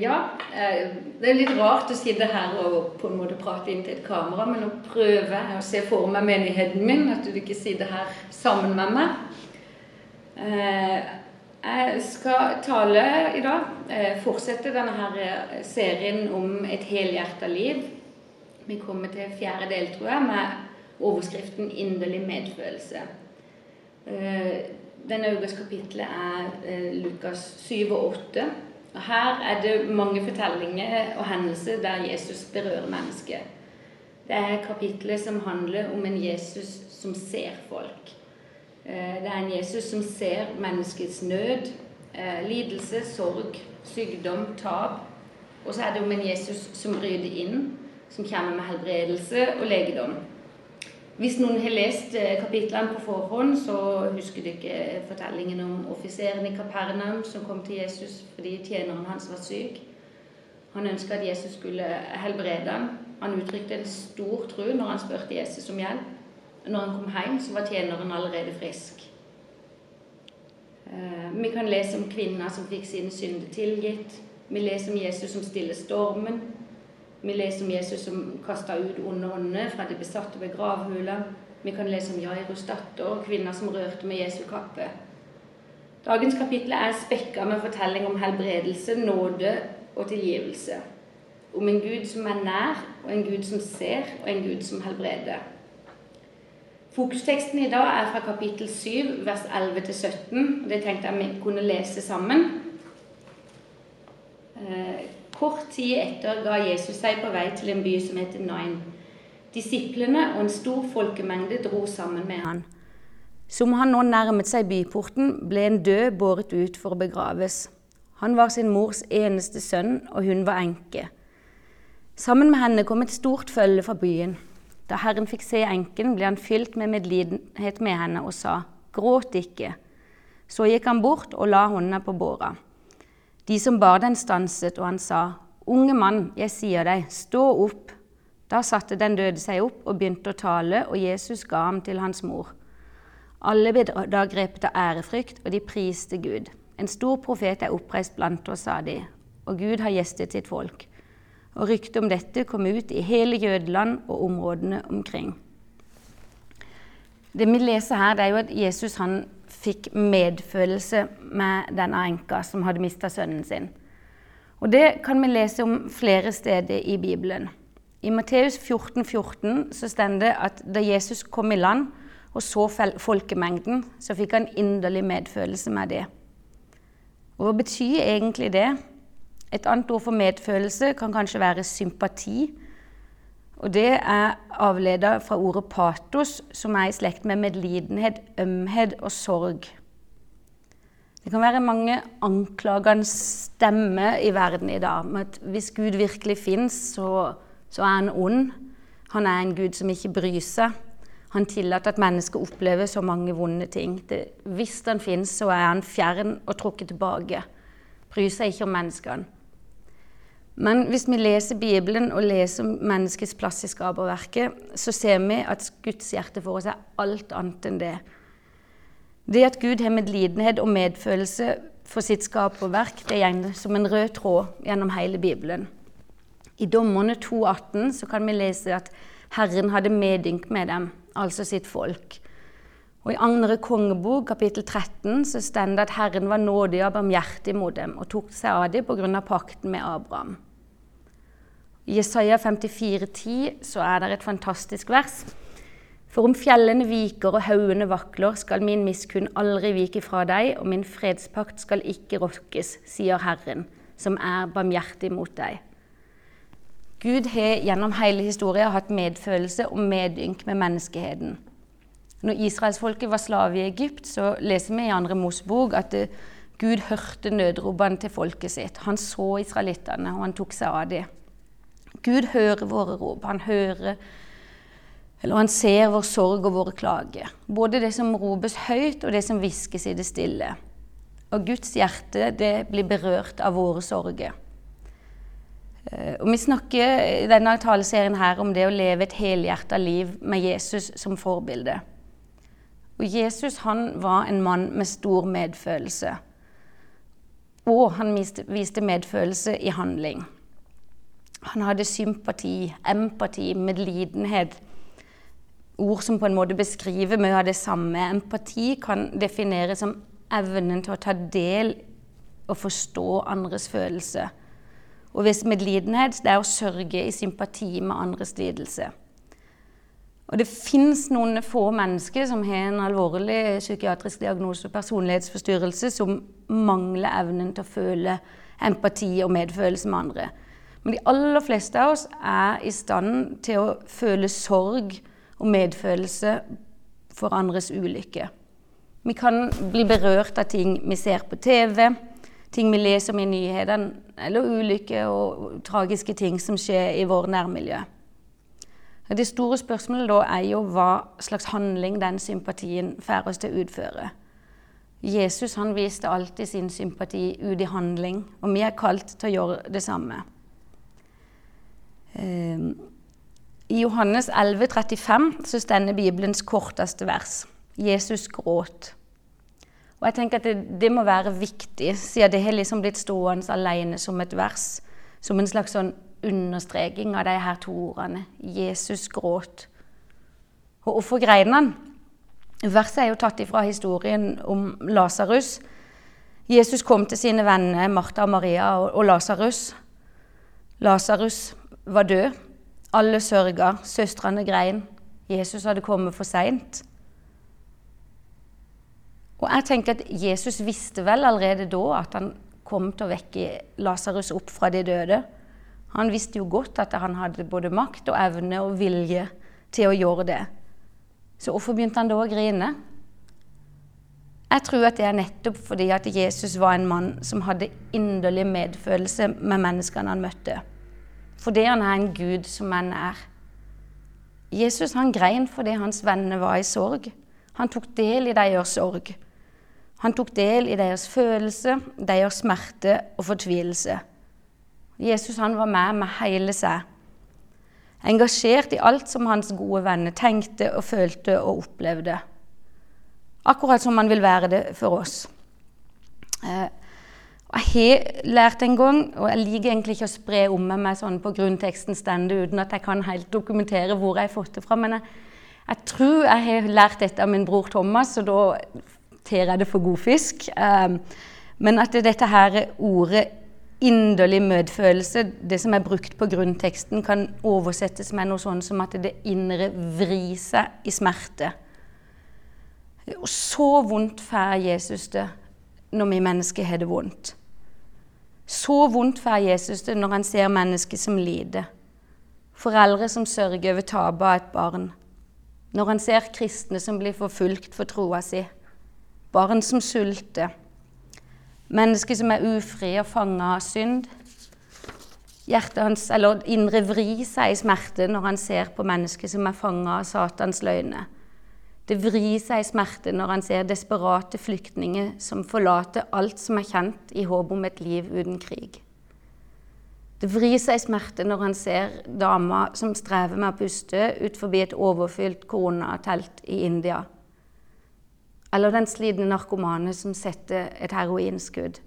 ja, eh, det er litt rart å sitte her og på en måte prate inn til et kamera, men nå prøver jeg å se for meg menigheten min, at du ikke sitter her sammen med meg. Eh, jeg skal tale i dag, eh, fortsette denne her serien om et helhjerta liv. Vi kommer til fjerde del, tror jeg, med overskriften 'Inderlig medfølelse'. Denne ukas kapittel er Lukas 7 og 8. Her er det mange fortellinger og hendelser der Jesus berører mennesket. Det er kapitlet som handler om en Jesus som ser folk. Eh, det er en Jesus som ser menneskets nød, eh, lidelse, sorg, sykdom, tap. Og så er det om en Jesus som rydder inn, som kommer med helbredelse og legedom. Hvis noen har lest eh, kapitlene på forhånd, så husker du ikke fortellingen om offiseren i Kapernaum som kom til Jesus fordi tjeneren hans var syk. Han ønska at Jesus skulle helbrede ham. Han uttrykte en stor tro når han spurte Jesus om hjelp. Når han kom hjem, så var tjeneren allerede frisk. Eh, vi kan lese om kvinner som fikk sine synder tilgitt. Vi leser om Jesus som stiller stormen. Vi leser om Jesus som kasta ut onde ånder fra de besatte ved gravhula. Vi kan lese om Jairus datter, og kvinner som rørte med Jesu kappe. Dagens kapittel er spekka med fortelling om helbredelse, nåde og tilgivelse. Om en Gud som er nær, og en Gud som ser, og en Gud som helbreder. Fokusteksten i dag er fra kapittel 7, vers 11-17. og Det tenkte jeg vi kunne lese sammen. Kort tid etter ga Jesus seg på vei til en by som heter Nain. Disiplene og en stor folkemengde dro sammen med han. Som han nå nærmet seg byporten, ble en død båret ut for å begraves. Han var sin mors eneste sønn, og hun var enke. Sammen med henne kom et stort følge fra byen. Da Herren fikk se enken, ble han fylt med medlidenhet med henne og sa, Gråt ikke. Så gikk han bort og la hånda på båra. De som bar den, stanset, og han sa, Unge mann, jeg sier deg, stå opp. Da satte den døde seg opp og begynte å tale, og Jesus ga ham til hans mor. Alle ble da grepet av ærefrykt, og de priste Gud. En stor profet er oppreist blant oss, sa de, og Gud har gjestet sitt folk. Og ryktet om dette kom ut i hele Jødeland og områdene omkring. Det vi leser her, det er jo at Jesus han fikk medfølelse med denne enka som hadde mista sønnen sin. Og Det kan vi lese om flere steder i Bibelen. I Matteus 14, 14 så står det at da Jesus kom i land og så folkemengden, så fikk han inderlig medfølelse med det. Og Hva betyr egentlig det? Et annet ord for medfølelse kan kanskje være sympati. Og det er avleda fra ordet patos, som er i slekt med medlidenhet, ømhet og sorg. Det kan være mange anklagende stemmer i verden i dag med at hvis Gud virkelig fins, så, så, er han ond. Han er en Gud som ikke bryr seg. Han tillater at mennesker opplever så mange vonde ting. Det, hvis han fins, så er han fjern og trukket tilbake. Bryr seg ikke om menneskene. Men hvis vi leser Bibelen og leser menneskets plass i skaperverket, så ser vi at Guds hjerte for oss er alt annet enn det. Det at Gud har medlidenhet og medfølelse for sitt skaperverk, det går som en rød tråd gjennom hele Bibelen. I Dommerne 2,18 så kan vi lese at Herren hadde medynk med dem, altså sitt folk. Og I Agnere kongebok, kapittel 13, så står det at Herren var nådig og barmhjertig mot dem og tok seg av dem pga. pakten med Abraham. I Jesaja 54,10 så er det et fantastisk vers. For om fjellene viker og haugene vakler, skal min miskunn aldri vike fra deg, og min fredspakt skal ikke rokkes, sier Herren, som er barmhjertig mot deg. Gud har gjennom hele historien hatt medfølelse og medynk med menneskeheten. Når israelsfolket var slave i Egypt, så leser vi i andre Mosebok at eh, Gud hørte nødropene til folket sitt. Han så israelittene, og han tok seg av dem. Gud hører våre rop. Han hører eller han ser vår sorg og våre klager. Både det som ropes høyt, og det som hviskes i det stille. Og Guds hjerte det blir berørt av våre sorger. Eh, og Vi snakker i denne taleserien her om det å leve et helhjerta liv med Jesus som forbilde. Og Jesus han var en mann med stor medfølelse. og han viste medfølelse i handling. Han hadde sympati, empati, medlidenhet. Ord som på en måte beskriver mye av det samme. Empati kan defineres som evnen til å ta del og forstå andres følelser. Og hvis medlidenhet det er å sørge i sympati med andres lidelse. Og det fins noen få mennesker som har en alvorlig psykiatrisk diagnose og personlighetsforstyrrelse, som mangler evnen til å føle empati og medfølelse med andre. Men de aller fleste av oss er i stand til å føle sorg og medfølelse for andres ulykke. Vi kan bli berørt av ting vi ser på TV, ting vi leser om i nyhetene, eller ulykker og tragiske ting som skjer i vårt nærmiljø. Det store spørsmålet da er jo hva slags handling den sympatien får oss til å utføre. Jesus han viste alltid sin sympati ut i handling, og vi er kalt til å gjøre det samme. Ehm, I Johannes 11, 35 så stender Bibelens korteste vers. Jesus gråt. Og jeg tenker at det, det må være viktig, siden det har liksom blitt stående alene som et vers. Som en slags sånn understreking av de her to ordene. Jesus gråt. Og hvorfor grein han? Verset er jo tatt ifra historien om Lasarus. Jesus kom til sine venner Martha og Maria og, og Lasarus. Lasarus var død. Alle sørga. Søstrene grein. Jesus hadde kommet for seint. Og jeg tenker at Jesus visste vel allerede da at han kom til å vekke Lasarus opp fra de døde. Han visste jo godt at han hadde både makt og evne og vilje til å gjøre det. Så hvorfor begynte han da å grine? Jeg tror at det er nettopp fordi at Jesus var en mann som hadde inderlig medfølelse med menneskene han møtte. Fordi han er en Gud som han er. Jesus han grein fordi hans venner var i sorg. Han tok del i deres sorg. Han tok del i deres følelse, deres smerte og fortvilelse. Jesus han var med med hele seg. Engasjert i alt som hans gode venner tenkte og følte og opplevde. Akkurat som han vil være det for oss. Jeg har lært en gang, og jeg liker egentlig ikke å spre om meg sånn på grunnteksten stendig, uten at jeg kan helt dokumentere hvor jeg har fått det fra, men jeg, jeg tror jeg har lært dette av min bror Thomas, og da ter jeg det for god fisk. Eh, men at dette her ordet inderlig medfølelse, det som er brukt på grunnteksten, kan oversettes med noe sånn som at det indre vrir seg i smerte. Og så vondt får Jesus det når vi mennesker har det vondt. Så vondt får Jesus det når han ser mennesker som lider. Foreldre som sørger over tapet av et barn. Når han ser kristne som blir forfulgt for troa si. Barn som sulter Mennesker som er ufrie og fanga av synd. Hjertet hans, eller indre vri, seg i smerte når han ser på mennesker som er fanga av Satans løgner. Det vrir seg i smerte når han ser desperate flyktninger som forlater alt som er kjent, i håp om et liv uten krig. Det vrir seg i smerte når han ser damer som strever med å puste ut forbi et overfylt koronatelt i India. Eller den slitne narkomane som setter et heroinskudd.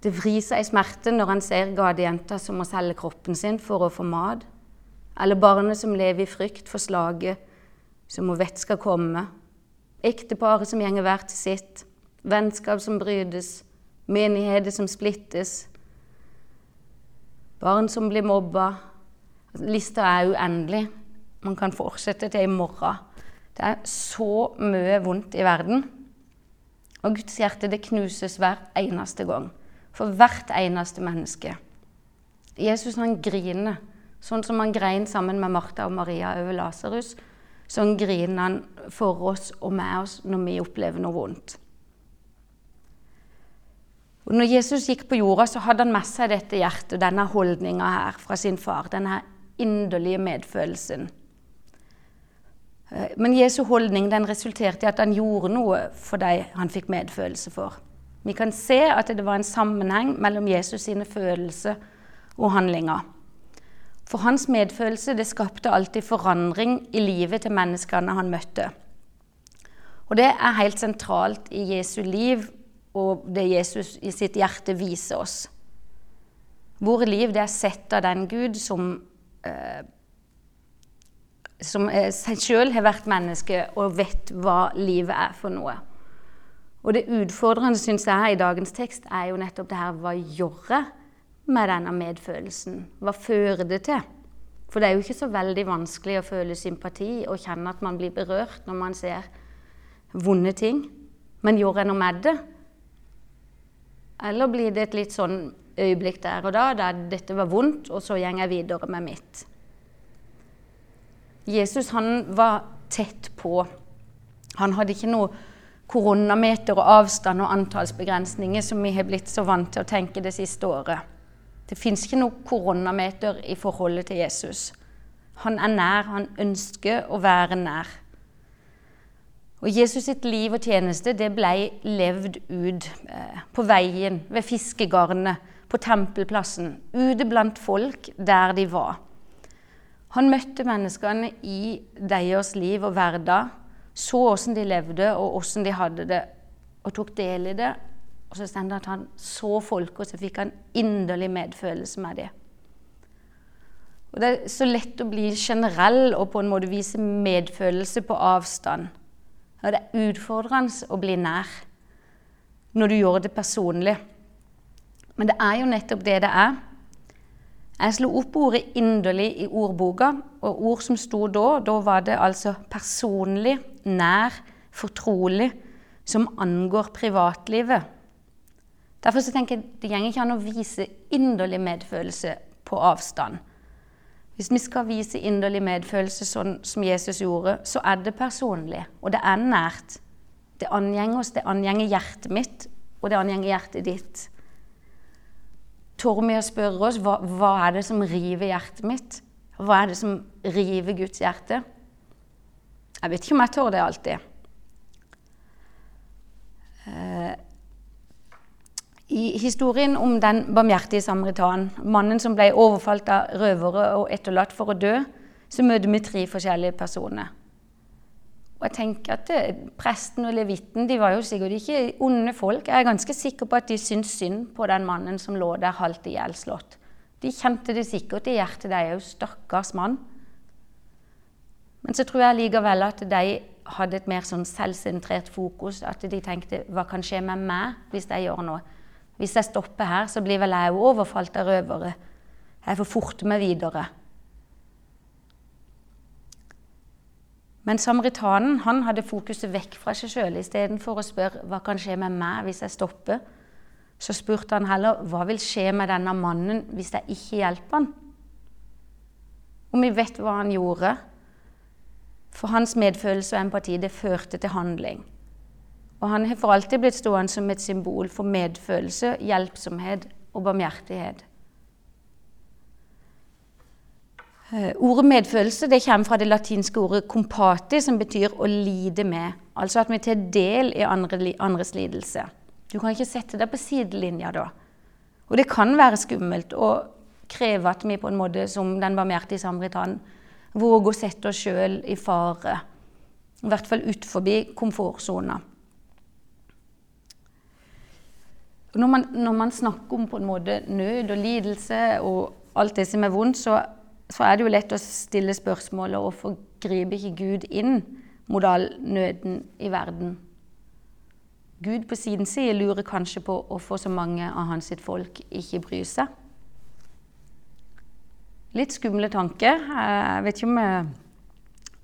Det vrir seg i smerte når han ser gatejenta som må selge kroppen sin for å få mat. Eller barnet som lever i frykt for slaget som hun vet skal komme. Ekteparet som gjenger hver til sitt. Vennskap som brytes. Menigheter som splittes. Barn som blir mobba. Lista er uendelig. Man kan fortsette til i morgen. Det er så mye vondt i verden. Og Guds hjerte det knuses hver eneste gang. For hvert eneste menneske. Jesus han griner, sånn som han grein sammen med Martha og Maria over Lasarus. Sånn griner han for oss og med oss når vi opplever noe vondt. Og når Jesus gikk på jorda, så hadde han med seg dette hjertet, denne holdninga her fra sin far. Denne inderlige medfølelsen. Eh, men Jesu holdning den resulterte i at han gjorde noe for de han fikk medfølelse for. Vi kan se at det var en sammenheng mellom Jesus sine følelser og handlinger. For hans medfølelse det skapte alltid forandring i livet til menneskene han møtte. Og det er helt sentralt i Jesu liv og det Jesus i sitt hjerte viser oss. Våre liv det er sett av den Gud som, eh, som seg sjøl har vært menneske og vet hva livet er for noe. Og det utfordrende syns jeg i dagens tekst er jo nettopp det her hva gjør jeg med denne medfølelsen? Hva fører det til? For det er jo ikke så veldig vanskelig å føle sympati og kjenne at man blir berørt når man ser vonde ting. Men gjør jeg noe med det? Eller blir det et litt sånn øyeblikk der og da der dette var vondt, og så går jeg videre med mitt? Jesus han var tett på. Han hadde ikke noe koronameter og avstand og antallsbegrensninger som vi har blitt så vant til å tenke det siste året. Det fins ikke noe koronameter i forholdet til Jesus. Han er nær, han ønsker å være nær. Og Jesus sitt liv og tjeneste det ble levd ut eh, på veien, ved fiskegarnet, på tempelplassen, ute blant folk der de var. Han møtte menneskene i deres liv og hverdag, så åssen de levde og åssen de hadde det, og tok del i det og så står det at han så folk, og så fikk han inderlig medfølelse med det. Og Det er så lett å bli generell og på en måte vise medfølelse på avstand. Og det er utfordrende å bli nær når du gjør det personlig. Men det er jo nettopp det det er. Jeg slo opp ordet 'inderlig' i ordboka, og ord som sto da, da var det altså personlig, nær, fortrolig, som angår privatlivet. Derfor tenker jeg det går ikke an å vise inderlig medfølelse på avstand. Hvis vi skal vise inderlig medfølelse sånn som Jesus gjorde, så er det personlig, og det er nært. Det angjenger oss, det angjenger hjertet mitt, og det angjenger hjertet ditt. Tør vi å spørre oss hva, hva er det som river hjertet mitt? Hva er det som river Guds hjerte? Jeg vet ikke om jeg tør det alltid. Eh, i historien om den barmhjertige samaritan, mannen som ble overfalt av røvere og etterlatt for å dø, så møter vi tre forskjellige personer. Og jeg tenker at det, Presten og levitten de var jo sikkert ikke onde folk. Jeg er ganske sikker på at de syntes synd på den mannen som lå der halvt ihjelslått. De kjente det sikkert i hjertet, de òg. Stakkars mann. Men så tror jeg likevel at de hadde et mer sånn selvsentrert fokus. At de tenkte hva kan skje med meg hvis jeg gjør noe? Hvis jeg stopper her, så blir vel jeg overfalt av røvere. Jeg får forte meg videre. Men samaritanen han hadde fokuset vekk fra seg sjøl. Istedenfor å spørre hva kan skje med meg hvis jeg stopper, så spurte han heller hva vil skje med denne mannen hvis jeg ikke hjelper han? Og vi vet hva han gjorde. For hans medfølelse og empati det førte til handling. Og han har for alltid blitt stående som et symbol for medfølelse, hjelpsomhet og barmhjertighet. Eh, ordet medfølelse det kommer fra det latinske ordet 'compati', som betyr å lide med. Altså at vi tar del i andre, andres lidelse. Du kan ikke sette deg på sidelinja da. Og det kan være skummelt å kreve at vi på en måte som den barmhjertige samaritan våger å sette oss sjøl i fare. I hvert fall utenfor komfortsona. Når man, når man, snakker om på en måte nød og lidelse og alt det som er vondt, så, så er det jo lett å stille spørsmålet hvorfor griper ikke Gud inn mot all nøden i verden? Gud på sin side lurer kanskje på hvorfor så mange av hans sitt folk ikke bryr seg. Litt skumle tanker. Jeg vet ikke om jeg,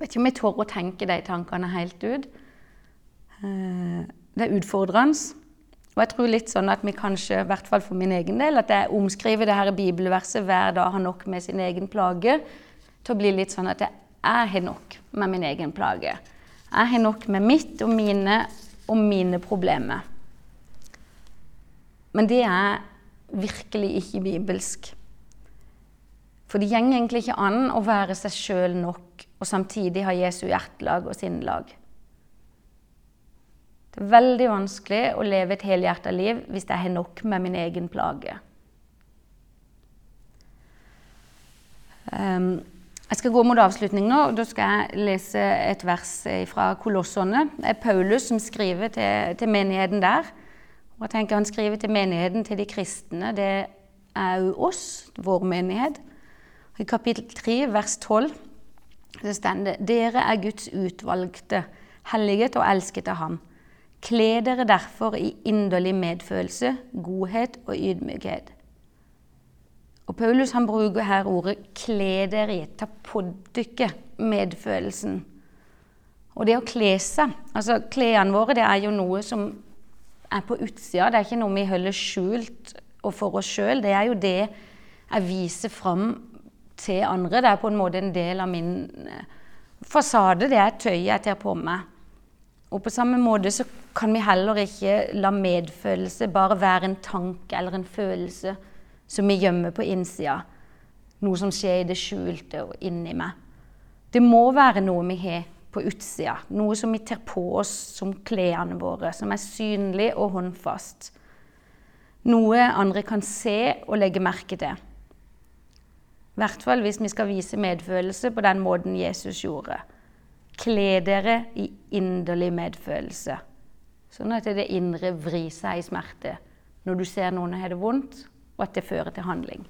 vet ikke om jeg tør å tenke de tankene helt ut. Eh, det er utfordrende. Og jeg tror litt sånn at vi kanskje, i hvert fall for min egen del, at jeg omskriver det her bibelverset 'hver dag har nok med sin egen plage', til å bli litt sånn at jeg, har nok med min egen plage. Jeg har nok med mitt og mine og mine problemer. Men det er virkelig ikke bibelsk. For det går egentlig ikke an å være seg sjøl nok og samtidig ha Jesu hjertelag og sinnelag. Veldig vanskelig å leve et helhjerta liv hvis jeg har nok med min egen plage. Um, jeg skal gå mot avslutning nå. og Da skal jeg lese et vers fra Kolossene. Det er Paulus som skriver til, til menigheten der. Og jeg tenker Han skriver til menigheten, til de kristne. Det er jo oss, vår menighet. I kapittel 3, vers 12, så står det Dere er Guds utvalgte, helliget og elsket av Ham. Kle dere derfor i inderlig medfølelse, godhet og ydmykhet. Og Paulus han bruker her ordet 'kle dere i', ta på dere medfølelsen. Og det å kle seg altså Klærne våre det er jo noe som er på utsida. Det er ikke noe vi holder skjult og for oss sjøl. Det er jo det jeg viser fram til andre. Det er på en måte en del av min eh, fasade. Det er tøyet jeg tar på meg. Og på samme måte så kan vi heller ikke la medfølelse bare være en tanke eller en følelse som vi gjemmer på innsida. Noe som skjer i det skjulte og inni meg. Det må være noe vi har på utsida. Noe som vi tar på oss som klærne våre, som er synlig og håndfast. Noe andre kan se og legge merke til. I hvert fall hvis vi skal vise medfølelse på den måten Jesus gjorde. Kle dere i inderlig medfølelse, sånn at det indre vrir seg i smerte når du ser noen har det vondt, og at det fører til handling.